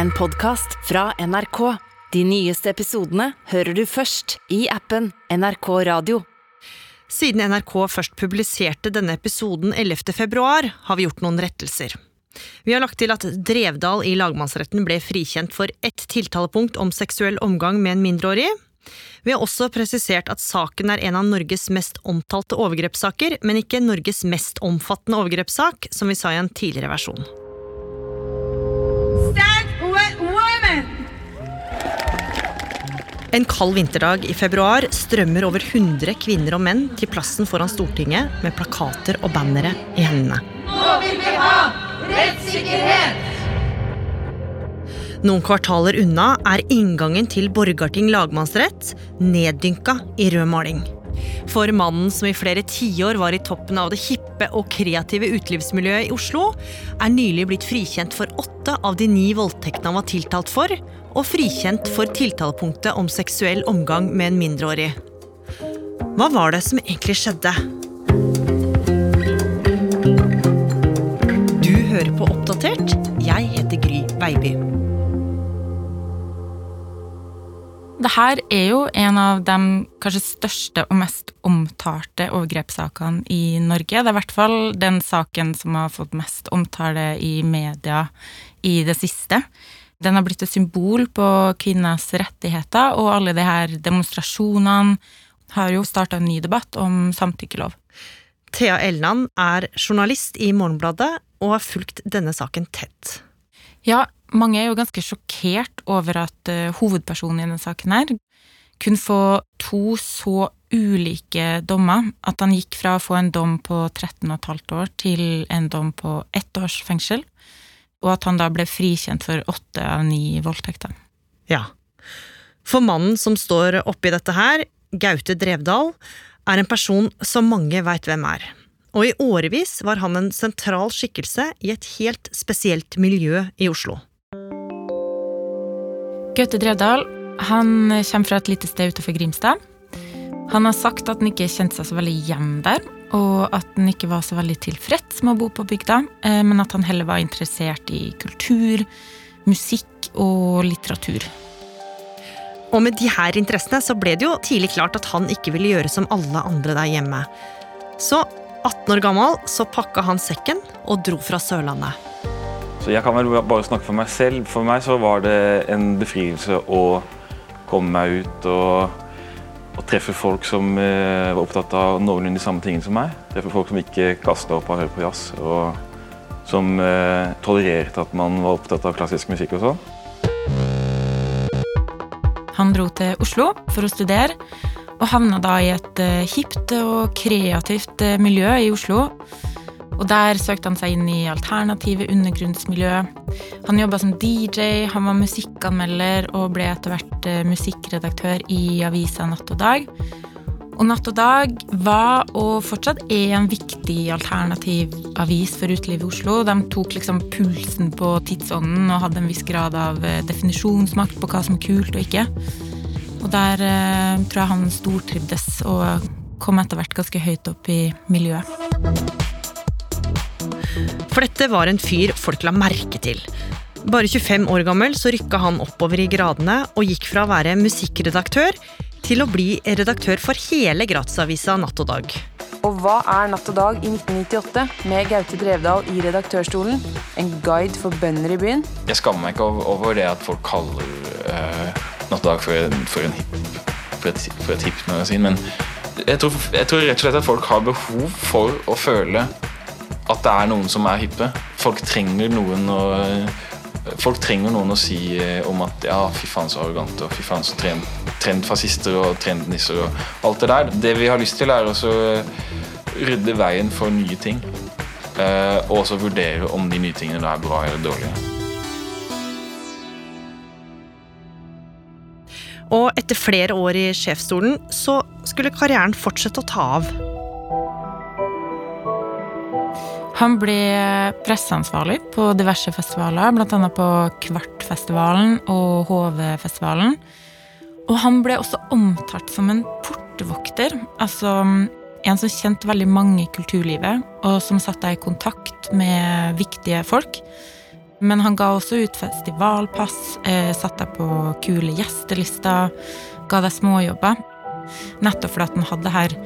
en podkast fra NRK. De nyeste episodene hører du først i appen NRK Radio. Siden NRK først publiserte denne episoden 11. februar, har vi gjort noen rettelser. Vi har lagt til at Drevdal i lagmannsretten ble frikjent for ett tiltalepunkt om seksuell omgang med en mindreårig. Vi har også presisert at saken er en av Norges mest omtalte overgrepssaker, men ikke Norges mest omfattende overgrepssak, som vi sa i en tidligere versjon. Stand En kald vinterdag i februar strømmer over 100 kvinner og menn til plassen foran Stortinget med plakater og bannere i hendene. Nå vil vi ha rettssikkerhet! Noen kvartaler unna er inngangen til Borgarting lagmannsrett neddynka i rød maling. For mannen som i flere tiår var i toppen av det hippe og kreative utelivsmiljøet i Oslo, er nylig blitt frikjent for åtte av de ni voldtektene han var tiltalt for, og frikjent for tiltalepunktet om seksuell omgang med en mindreårig. Hva var det som egentlig skjedde? Du hører på Oppdatert. Jeg heter Gry Veiby. Det her er jo en av de kanskje største og mest omtalte overgrepssakene i Norge. Det er i hvert fall den saken som har fått mest omtale i media i det siste. Den har blitt et symbol på kvinners rettigheter, og alle de her demonstrasjonene har jo starta en ny debatt om samtykkelov. Thea Elland er journalist i Morgenbladet og har fulgt denne saken tett. Ja, mange er jo ganske sjokkert over at uh, hovedpersonen i denne saken her kunne få to så ulike dommer at han gikk fra å få en dom på 13,5 år til en dom på ett års fengsel, og at han da ble frikjent for åtte av ni voldtekter. Ja. For mannen som står oppi dette her, Gaute Drevdal, er en person som mange veit hvem er. Og i årevis var han en sentral skikkelse i et helt spesielt miljø i Oslo. Gaute Drevdal han kommer fra et lite sted utenfor Grimstad. Han har sagt at han ikke kjente seg så veldig hjem der, og at han ikke var så veldig tilfreds med å bo på bygda, eh, men at han heller var interessert i kultur, musikk og litteratur. Og med de her interessene så ble det jo tidlig klart at han ikke ville gjøre som alle andre der hjemme. Så 18 år gammel så pakka han sekken og dro fra Sørlandet. Så jeg kan vel bare snakke for meg selv. For meg så var det en befrielse å komme meg ut og, og treffe folk som eh, var opptatt av noenlunde de samme tingene som meg. Treffe folk som ikke kasta opp av å høre på jazz, og som eh, tolererte at man var opptatt av klassisk musikk og sånn. Han dro til Oslo for å studere, og havna da i et uh, hipt og kreativt miljø i Oslo. Og der søkte han seg inn i alternative undergrunnsmiljø. Han jobba som DJ, han var musikkanmelder og ble etter hvert uh, musikkredaktør i avisa Natt og Dag. Og Natt og Dag var og fortsatt er en viktig alternativ avis for utelivet i Oslo. De tok liksom pulsen på tidsånden og hadde en viss grad av definisjonsmakt på hva som er kult og ikke. Og der eh, tror jeg han stortrivdes og kom etter hvert ganske høyt opp i miljøet. For dette var en fyr folk la merke til. Bare 25 år gammel så rykka han oppover i gradene og gikk fra å være musikkredaktør til å bli redaktør for hele gratisavisa Natt og Dag. Og hva er Natt og Dag i 1998 med Gaute Drevdal i redaktørstolen? En guide for bønder i byen? Jeg skammer meg ikke over- det at folk kaller uh, Natt og Dag for, for, en hip, for, et, for et hipt magasin, men jeg tror, jeg tror rett og slett at folk har behov for å føle at det er noen som er hippe. Folk trenger noen å Folk trenger noen å si eh, om at ja, fy faen så arrogante, og fy faen så trend, trendfascister og trendnisser og alt det der. Det vi har lyst til, er å rydde veien for nye ting. Eh, og også vurdere om de nye tingene er bra eller dårlige. Og etter flere år i sjefsstolen så skulle karrieren fortsette å ta av. Han ble presseansvarlig på diverse festivaler, bl.a. på Kvartfestivalen og HV-festivalen. Og han ble også omtalt som en portvokter, altså en som kjente veldig mange i kulturlivet, og som satte deg i kontakt med viktige folk. Men han ga også ut festivalpass, satte satt deg på kule gjestelister, ga deg småjobber. Nettopp fordi han hadde her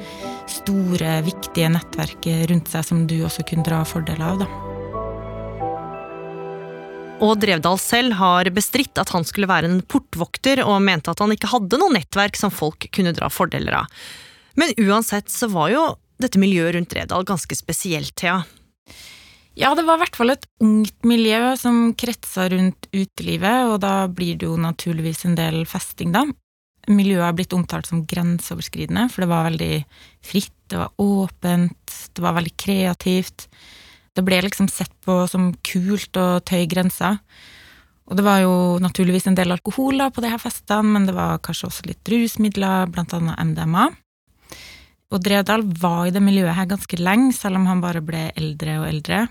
store, viktige nettverket rundt seg som du også kunne dra fordeler av. da. Og Drevdal selv har bestridt at han skulle være en portvokter, og mente at han ikke hadde noe nettverk som folk kunne dra fordeler av. Men uansett så var jo dette miljøet rundt Drevdal ganske spesielt, Thea. Ja, det var i hvert fall et ungt miljø som kretsa rundt utelivet, og da blir det jo naturligvis en del festing, da. Miljøet har blitt omtalt som grenseoverskridende, for det var veldig fritt, det var åpent, det var veldig kreativt. Det ble liksom sett på som kult å tøye grenser. Og det var jo naturligvis en del alkohol da på de her festene, men det var kanskje også litt rusmidler, blant annet MDMA. Og Dredal var i det miljøet her ganske lenge, selv om han bare ble eldre og eldre.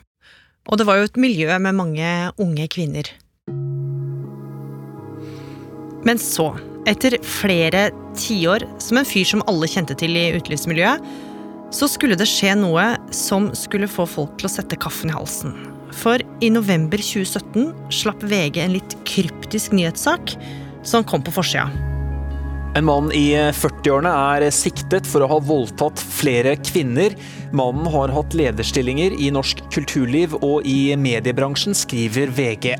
Og det var jo et miljø med mange unge kvinner. Men så, etter flere tiår som en fyr som alle kjente til i utelivsmiljøet, så skulle det skje noe som skulle få folk til å sette kaffen i halsen. For i november 2017 slapp VG en litt kryptisk nyhetssak som kom på forsida. En mann i 40-årene er siktet for å ha voldtatt flere kvinner. Mannen har hatt lederstillinger i norsk kulturliv og i mediebransjen, skriver VG.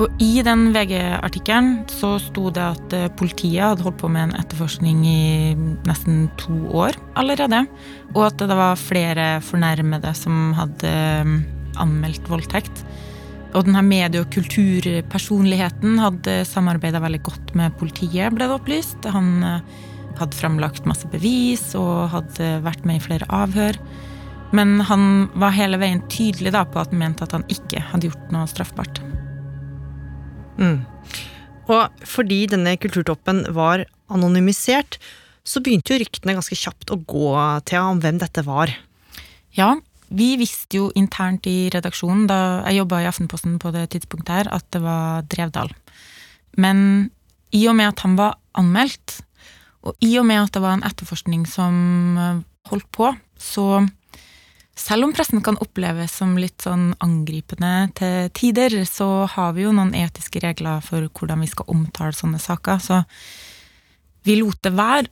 Og i den VG-artikkelen så sto det at eh, politiet hadde holdt på med en etterforskning i nesten to år allerede. Og at det var flere fornærmede som hadde eh, anmeldt voldtekt. Og denne medie- og kulturpersonligheten hadde samarbeida veldig godt med politiet, ble det opplyst. Han eh, hadde framlagt masse bevis og hadde vært med i flere avhør. Men han var hele veien tydelig på at han mente at han ikke hadde gjort noe straffbart. Mm. Og fordi denne kulturtoppen var anonymisert, så begynte jo ryktene ganske kjapt å gå, til om hvem dette var. Ja, vi visste jo internt i redaksjonen, da jeg jobba i Aftenposten på det tidspunktet her, at det var Drevdal. Men i og med at han var anmeldt, og i og med at det var en etterforskning som holdt på, så selv om pressen kan oppleves som litt sånn angripende til tider, så har vi jo noen etiske regler for hvordan vi skal omtale sånne saker, så vi lot det være.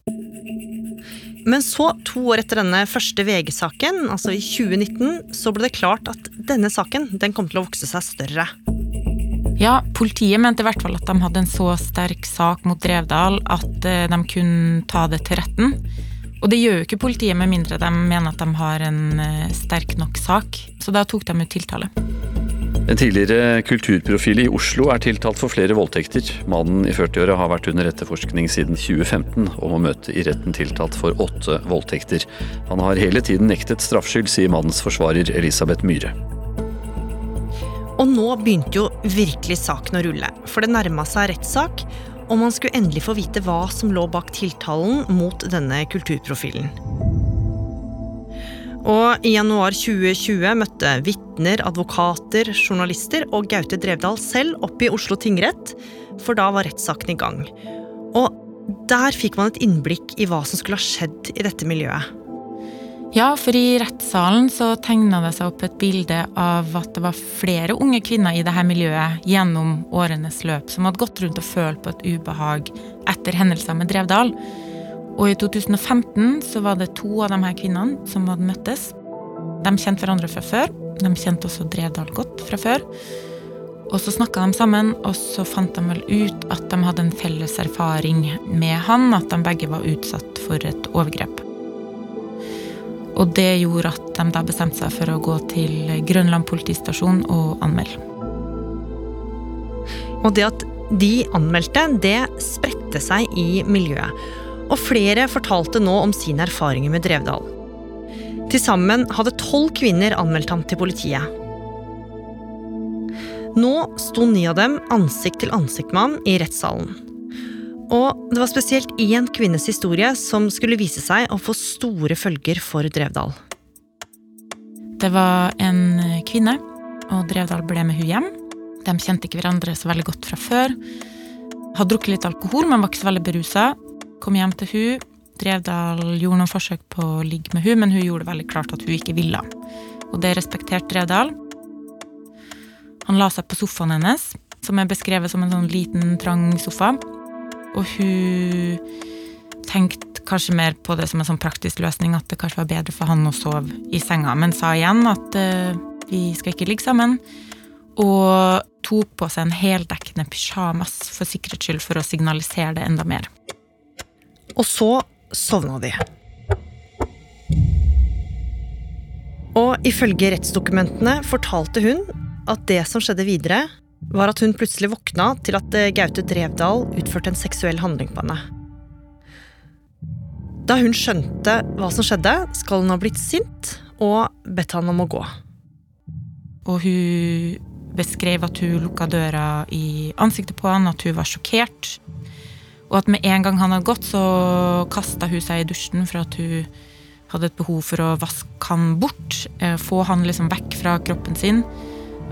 Men så, to år etter denne første VG-saken, altså i 2019, så ble det klart at denne saken den kom til å vokse seg større. Ja, politiet mente i hvert fall at de hadde en så sterk sak mot Drevdal at eh, de kunne ta det til retten. Og det gjør jo ikke politiet med mindre de mener at de har en eh, sterk nok sak. Så da tok de ut tiltale. En tidligere kulturprofil i Oslo er tiltalt for flere voldtekter. Mannen i 40-åra har vært under etterforskning siden 2015 og må møte i retten tiltalt for åtte voldtekter. Han har hele tiden nektet straffskyld, sier mannens forsvarer Elisabeth Myhre. Og nå begynte jo virkelig saken å rulle, for det nærma seg rettssak, og man skulle endelig få vite hva som lå bak tiltalen mot denne kulturprofilen. Og I januar 2020 møtte vitner, advokater, journalister og Gaute Drevdal selv opp i Oslo tingrett, for da var rettssaken i gang. Og der fikk man et innblikk i hva som skulle ha skjedd i dette miljøet. Ja, for i rettssalen så tegna det seg opp et bilde av at det var flere unge kvinner i dette miljøet gjennom årenes løp som hadde gått rundt og følt på et ubehag etter hendelser med Drevdal. Og i 2015 så var det to av de her kvinnene som hadde møttes. De kjente hverandre fra før. De kjente også Drevdal godt fra før. Og så snakka de sammen, og så fant de vel ut at de hadde en felles erfaring med han, at de begge var utsatt for et overgrep. Og det gjorde at de da bestemte seg for å gå til Grønland politistasjon og anmelde. Og det at de anmeldte, det spredte seg i miljøet. Og flere fortalte nå om sine erfaringer med Drevdal. Til sammen hadde tolv kvinner anmeldt ham til politiet. Nå sto ni av dem ansikt til ansikt med ham i rettssalen. Og det var spesielt én kvinnes historie som skulle vise seg å få store følger for Drevdal. Det var en kvinne, og Drevdal ble med hun hjem. De kjente ikke hverandre så veldig godt fra før. Hadde drukket litt alkohol, men var ikke så veldig berusa. Kom hjem til hun. Drevdal gjorde noen forsøk på å ligge med hun, men hun gjorde det veldig klart at hun ikke ville. Og det respekterte Drevdal. Han la seg på sofaen hennes, som er beskrevet som en sånn liten, trang sofa. Og hun tenkte kanskje mer på det som en sånn praktisk løsning, at det kanskje var bedre for han å sove i senga, men sa igjen at uh, vi skal ikke ligge sammen. Og tok på seg en heldekkende pysjamas for sikkerhets skyld, for å signalisere det enda mer. Og så sovna de. Og ifølge rettsdokumentene fortalte hun at det som skjedde videre, var at hun plutselig våkna til at eh, Gaute Drevdal utførte en seksuell handling på henne. Da hun skjønte hva som skjedde, skal hun ha blitt sint og bedt han om å gå. Og hun beskrev at hun lukka døra i ansiktet på han, at hun var sjokkert. Og at med en gang han hadde gått, så kasta hun seg i dusjen for at hun hadde et behov for å vaske han bort. Eh, få han liksom vekk fra kroppen sin.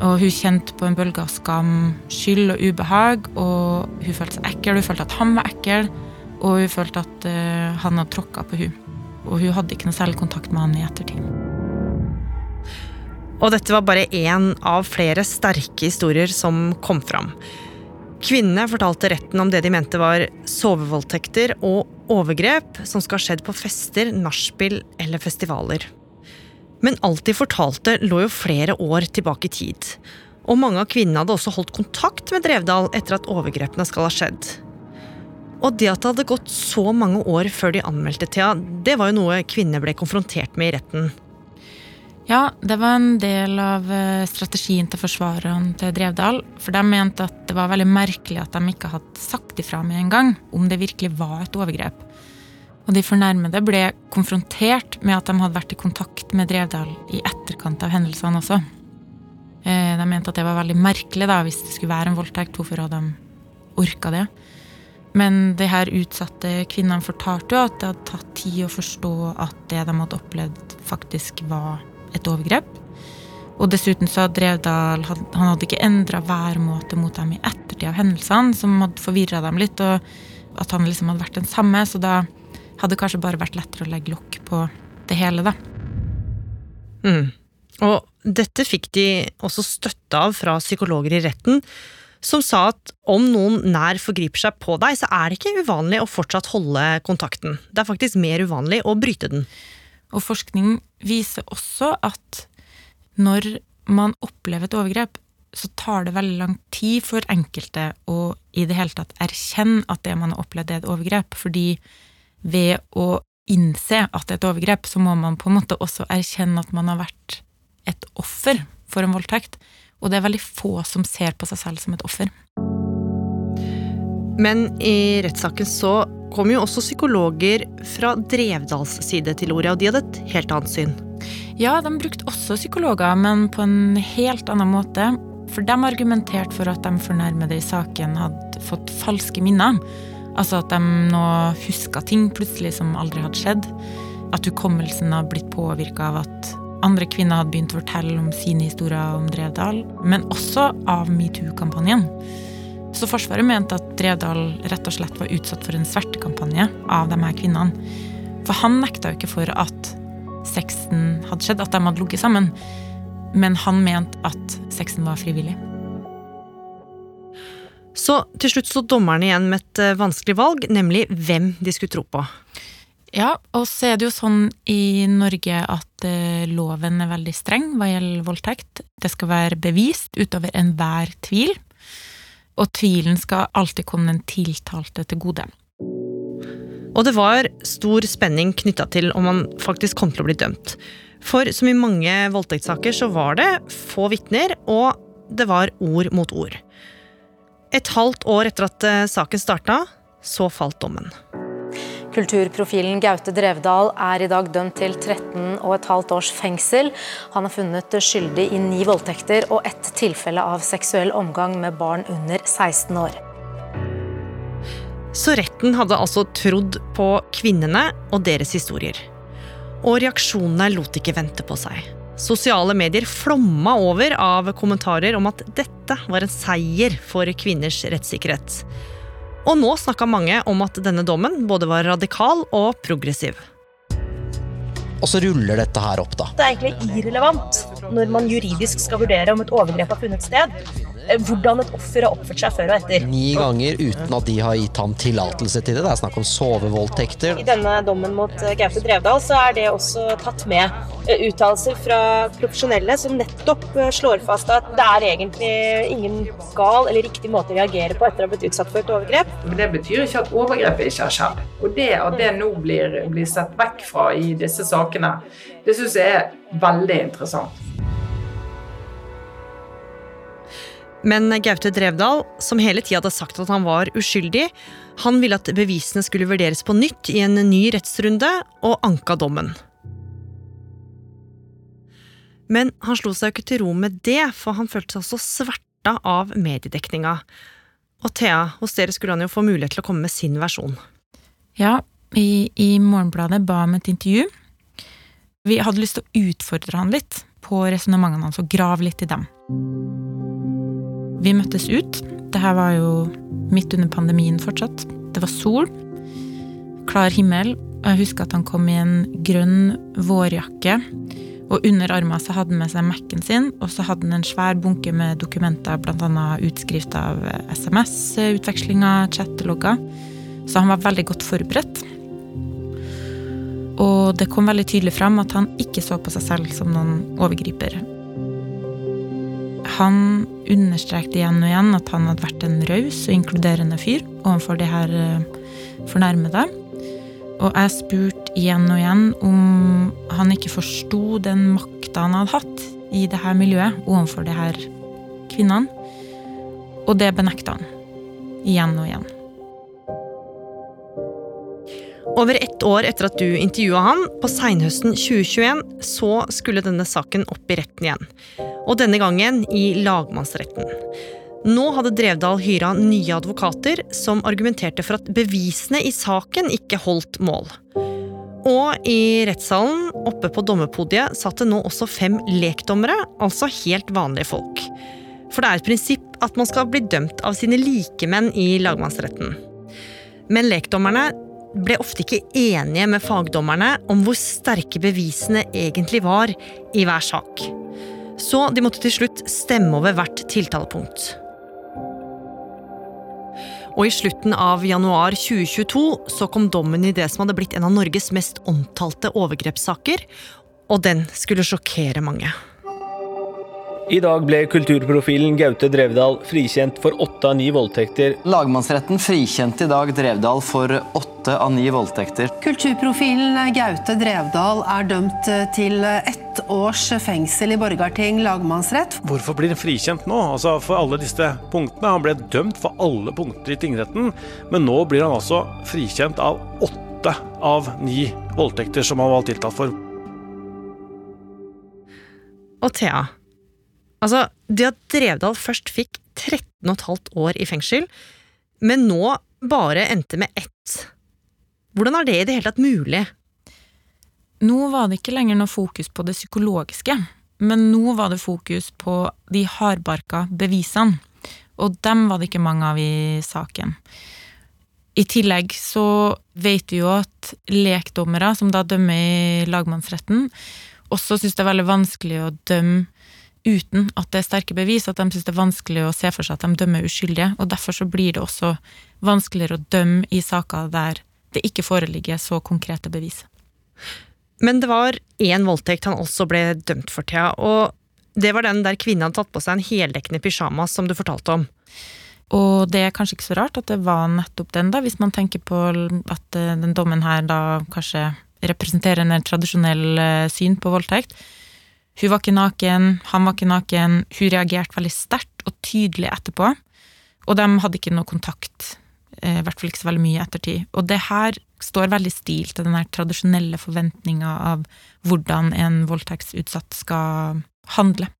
Og hun kjente på en bølge av skam, skyld og ubehag. Og hun følte seg ekkel, hun følte at han var ekkel, og hun følte at uh, han hadde tråkka på hun. Og hun hadde ikke noe særlig kontakt med han i ettertid. Og dette var bare én av flere sterke historier som kom fram. Kvinnene fortalte retten om det de mente var sovevoldtekter og overgrep som skal ha skjedd på fester, nachspiel eller festivaler. Men alt de fortalte, lå jo flere år tilbake i tid. Og mange av kvinnene hadde også holdt kontakt med Drevdal etter at overgrepene skal ha skjedd. Og det at det hadde gått så mange år før de anmeldte Thea, det var jo noe kvinnene ble konfrontert med i retten. Ja, det var en del av eh, strategien til forsvarerne til Drevdal. For de mente at det var veldig merkelig at de ikke hadde sagt ifra med en gang om det virkelig var et overgrep. Og de fornærmede ble konfrontert med at de hadde vært i kontakt med Drevdal i etterkant av hendelsene også. Eh, de mente at det var veldig merkelig da, hvis det skulle være en voldtekt. Hvorfor hadde de orka det? Men de her utsatte kvinnene fortalte jo at det hadde tatt tid å forstå at det de hadde opplevd, faktisk var et overgrep. Og dessuten så hadde Drevdal han hadde ikke endra væremåte mot dem i ettertid av hendelsene, som hadde forvirra dem litt, og at han liksom hadde vært den samme. Så da hadde kanskje bare vært lettere å legge lokk på det hele, da. Mm. Og dette fikk de også støtte av fra psykologer i retten, som sa at om noen nær forgriper seg på deg, så er det ikke uvanlig å fortsatt holde kontakten. Det er faktisk mer uvanlig å bryte den. Og forskning viser også at når man opplever et overgrep, så tar det veldig lang tid for enkelte å i det hele tatt erkjenne at det man har opplevd, er et overgrep. Fordi ved å innse at det er et overgrep, så må man på en måte også erkjenne at man har vært et offer for en voldtekt. Og det er veldig få som ser på seg selv som et offer. Men i rettssaken så kom jo også psykologer fra Drevdals side til ordet, og de hadde et helt annet syn. Ja, de brukte også psykologer, men på en helt annen måte. For de argumenterte for at de fornærmede i saken hadde fått falske minner. Altså at de nå huska ting plutselig som aldri hadde skjedd. At hukommelsen har blitt påvirka av at andre kvinner hadde begynt å fortelle om sine historier om Drevdal, men også av metoo-kampanjen. Så Forsvaret mente at Drevdal rett og slett var utsatt for en svertekampanje av de her kvinnene. For han nekta jo ikke for at sexen hadde skjedd, at de hadde ligget sammen. Men han mente at sexen var frivillig. Så til slutt så dommerne igjen med et eh, vanskelig valg, nemlig hvem de skulle tro på. Ja, og så er det jo sånn i Norge at eh, loven er veldig streng hva gjelder voldtekt. Det skal være bevist utover enhver tvil. Og tvilen skal alltid komme den tiltalte til gode. Og det var stor spenning knytta til om han faktisk kom til å bli dømt. For som i mange voldtektssaker så var det få vitner, og det var ord mot ord. Et halvt år etter at eh, saken starta, så falt dommen. Kulturprofilen Gaute Drevdal er i dag dømt til 13 og et halvt års fengsel. Han er funnet skyldig i ni voldtekter og ett tilfelle av seksuell omgang med barn under 16 år. Så retten hadde altså trodd på kvinnene og deres historier. Og reaksjonene lot ikke vente på seg. Sosiale medier flomma over av kommentarer om at dette var en seier for kvinners rettssikkerhet. Og nå snakka mange om at denne dommen både var radikal og progressiv. og så ruller dette her opp, da. Det er egentlig irrelevant når man juridisk skal vurdere om et overgrep har funnet sted, hvordan et offer har oppført seg før og etter. Ni ganger uten at de har gitt ham tillatelse til det. Det er snakk om sovevoldtekter. I denne dommen mot eh, Gaute Drevdal så er det også tatt med eh, uttalelser fra profesjonelle som nettopp slår fast at det er egentlig ingen gal eller riktig måte å reagere på etter å ha blitt utsatt for et overgrep. Men det betyr ikke at overgrepet ikke har skjedd. Og det at det nå blir, blir sett vekk fra i disse sakene. Det syns jeg er veldig interessant. Men Gaute Drevdal, som hele tida hadde sagt at han var uskyldig, han ville at bevisene skulle vurderes på nytt i en ny rettsrunde, og anka dommen. Men han slo seg jo ikke til ro med det, for han følte seg også sverta av mediedekninga. Og Thea, hos dere skulle han jo få mulighet til å komme med sin versjon. Ja, i, i Morgenbladet ba om et intervju vi hadde lyst til å utfordre han litt på resonnementene hans og grave litt i dem. Vi møttes ut. Det her var jo midt under pandemien fortsatt. Det var sol. Klar himmel. Og jeg husker at han kom i en grønn vårjakke. Og under armen så hadde han med seg Mac-en sin, og så hadde han en svær bunke med dokumenter, bl.a. utskrift av SMS-utvekslinger, chattelogger. Så han var veldig godt forberedt. Og det kom veldig tydelig fram at han ikke så på seg selv som noen overgriper. Han understrekte igjen og igjen at han hadde vært en raus og inkluderende fyr overfor de her eh, fornærmede. Og jeg spurte igjen og igjen om han ikke forsto den makta han hadde hatt i det her miljøet overfor de her kvinnene. Og det benekta han. Igjen og igjen. Over ett år etter at du intervjua han, på seinhøsten 2021, så skulle denne saken opp i retten igjen. Og denne gangen i lagmannsretten. Nå hadde Drevdal hyra nye advokater som argumenterte for at bevisene i saken ikke holdt mål. Og i rettssalen oppe på dommerpodiet satt det nå også fem lekdommere, altså helt vanlige folk. For det er et prinsipp at man skal bli dømt av sine likemenn i lagmannsretten. Men lekdommerne ble ofte ikke enige med fagdommerne om hvor sterke bevisene egentlig var i hver sak. Så de måtte til slutt stemme over hvert tiltalepunkt. Og i slutten av januar 2022 så kom dommen i det som hadde blitt en av Norges mest omtalte overgrepssaker, og den skulle sjokkere mange. I dag ble kulturprofilen Gaute Drevdal frikjent for åtte av ni voldtekter. Lagmannsretten frikjente i dag Drevdal for åtte av ni voldtekter. Kulturprofilen Gaute Drevdal er dømt til ett års fengsel i Borgarting lagmannsrett. Hvorfor blir han frikjent nå? Altså for alle disse punktene. Han ble dømt for alle punkter i tingretten, men nå blir han altså frikjent av åtte av ni voldtekter som han var tiltalt for. Og Thea, Altså, det at Drevdal først fikk 13,5 år i fengsel, men nå bare endte med ett. Hvordan er det i det hele tatt mulig? Nå var det ikke lenger noe fokus på det psykologiske, men nå var det fokus på de hardbarka bevisene, og dem var det ikke mange av i saken. I tillegg så vet vi jo at lekdommere, som da dømmer i lagmannsretten, også syns det er veldig vanskelig å dømme uten at det er sterke bevis, at de syns det er vanskelig å se for seg at de dømmer uskyldige. og Derfor så blir det også vanskeligere å dømme i saker der det ikke foreligger så konkrete bevis. Men det var én voldtekt han også ble dømt for, Thea. Og det var den der kvinnen hadde tatt på seg en heldekkende pysjamas som du fortalte om. Og det er kanskje ikke så rart at det var nettopp den, da, hvis man tenker på at eh, den dommen her da kanskje representerer en tradisjonell eh, syn på voldtekt. Hun var ikke naken, han var ikke naken. Hun reagerte veldig sterkt og tydelig etterpå. Og de hadde ikke noe kontakt, eh, i hvert fall ikke så veldig mye i ettertid. Og det her står veldig stil til den tradisjonelle forventninga av hvordan en voldtektsutsatt skal handle.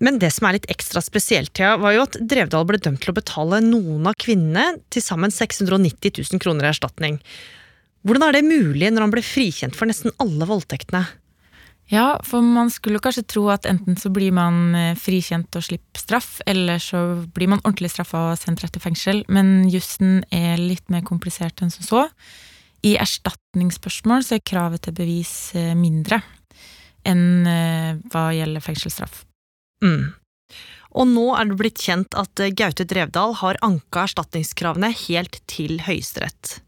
Men det som er litt ekstra spesielt, Thea, var jo at Drevdal ble dømt til å betale noen av kvinnene til sammen 690 000 kroner i erstatning. Hvordan er det mulig når han ble frikjent for nesten alle voldtektene? Ja, for man skulle kanskje tro at enten så blir man eh, frikjent og slipper straff, eller så blir man ordentlig straffa og sendt rett til fengsel, men jussen er litt mer komplisert enn som så. I erstatningsspørsmål så er kravet til bevis eh, mindre enn eh, hva gjelder fengselsstraff. Mm. Og nå er det blitt kjent at Gaute Drevdal har anka erstatningskravene helt til Høyesterett.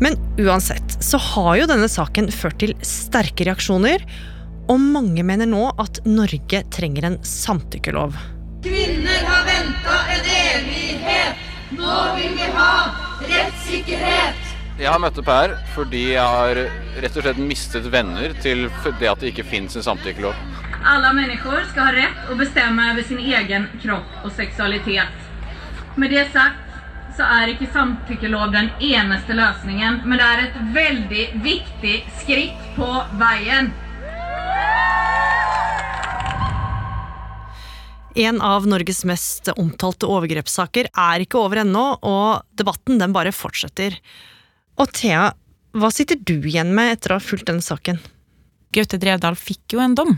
Men uansett så har jo denne saken ført til sterke reaksjoner, og mange mener nå at Norge trenger en samtykkelov. Kvinner har venta en evighet. Nå vil vi ha rettssikkerhet. Jeg har møtt opp her fordi jeg har rett og slett mistet venner til det at det ikke fins en samtykkelov. Alle mennesker skal ha rett å bestemme over sin egen kropp og seksualitet. Med det sagt så er ikke samtykkelov den eneste løsningen, men det er et veldig viktig skritt på veien. En av Norges mest omtalte overgrepssaker er ikke over ennå, og debatten den bare fortsetter. Og Thea, hva sitter du igjen med etter å ha fulgt denne saken? Gaute Drevdal fikk jo en dom.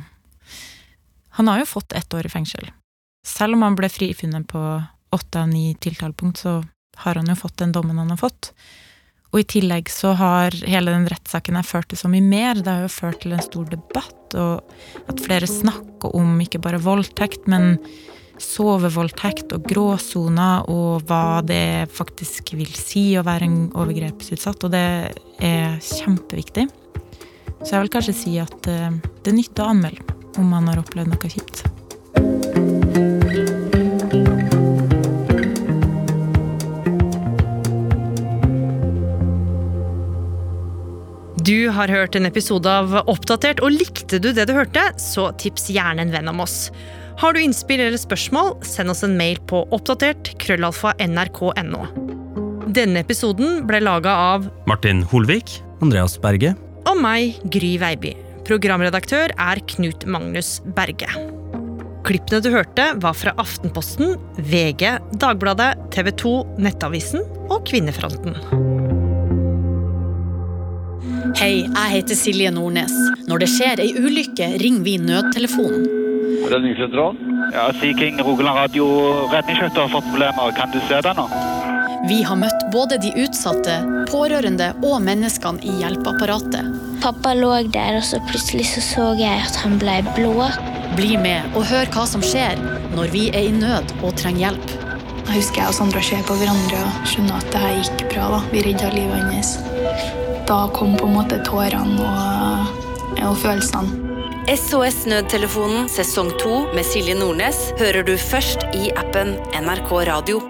Han har jo fått ett år i fengsel. Selv om han ble frifunnet på åtte av ni tiltalepunkt, så har han jo fått den dommen han har fått. Og i tillegg så har hele den rettssaken ført til så mye mer. Det har jo ført til en stor debatt, og at flere snakker om ikke bare voldtekt, men sovevoldtekt og gråsoner, og hva det faktisk vil si å være en overgrepsutsatt. Og det er kjempeviktig. Så jeg vil kanskje si at eh, det nytter å anmelde om man har opplevd noe kjipt. Du har hørt en episode av Oppdatert, og likte du det du hørte, så tips gjerne en venn om oss. Har du innspill eller spørsmål, send oss en mail på oppdatert krøllalfa nrk.no. Denne episoden ble laga av Martin Holvik. Andreas Berge. og meg, Gry Veiby. Programredaktør er Knut Magnus Berge. Klippene du hørte, var fra Aftenposten, VG, Dagbladet, TV 2, Nettavisen og Kvinnefronten. Hei, jeg heter Silje Nordnes. Når det skjer ei ulykke, ringer vi nødtelefonen. Redningssentralen? Ja, Sea King Rogaland Radio redningsskøyter har fått problemer. Kan du se det nå? Vi har møtt både de utsatte, pårørende og menneskene i hjelpeapparatet. Pappa lå der, og så plutselig så, så jeg at han ble blå. Bli med og hør hva som skjer når vi er i nød og trenger hjelp. Jeg husker jeg og Sandra ser på hverandre og skjønner at det her gikk bra. da. Vi redda livet hans. Da kom på en måte tårene og, og følelsene. SOS Nødtelefonen sesong 2 med Silje Nordnes hører du først i appen NRK Radio.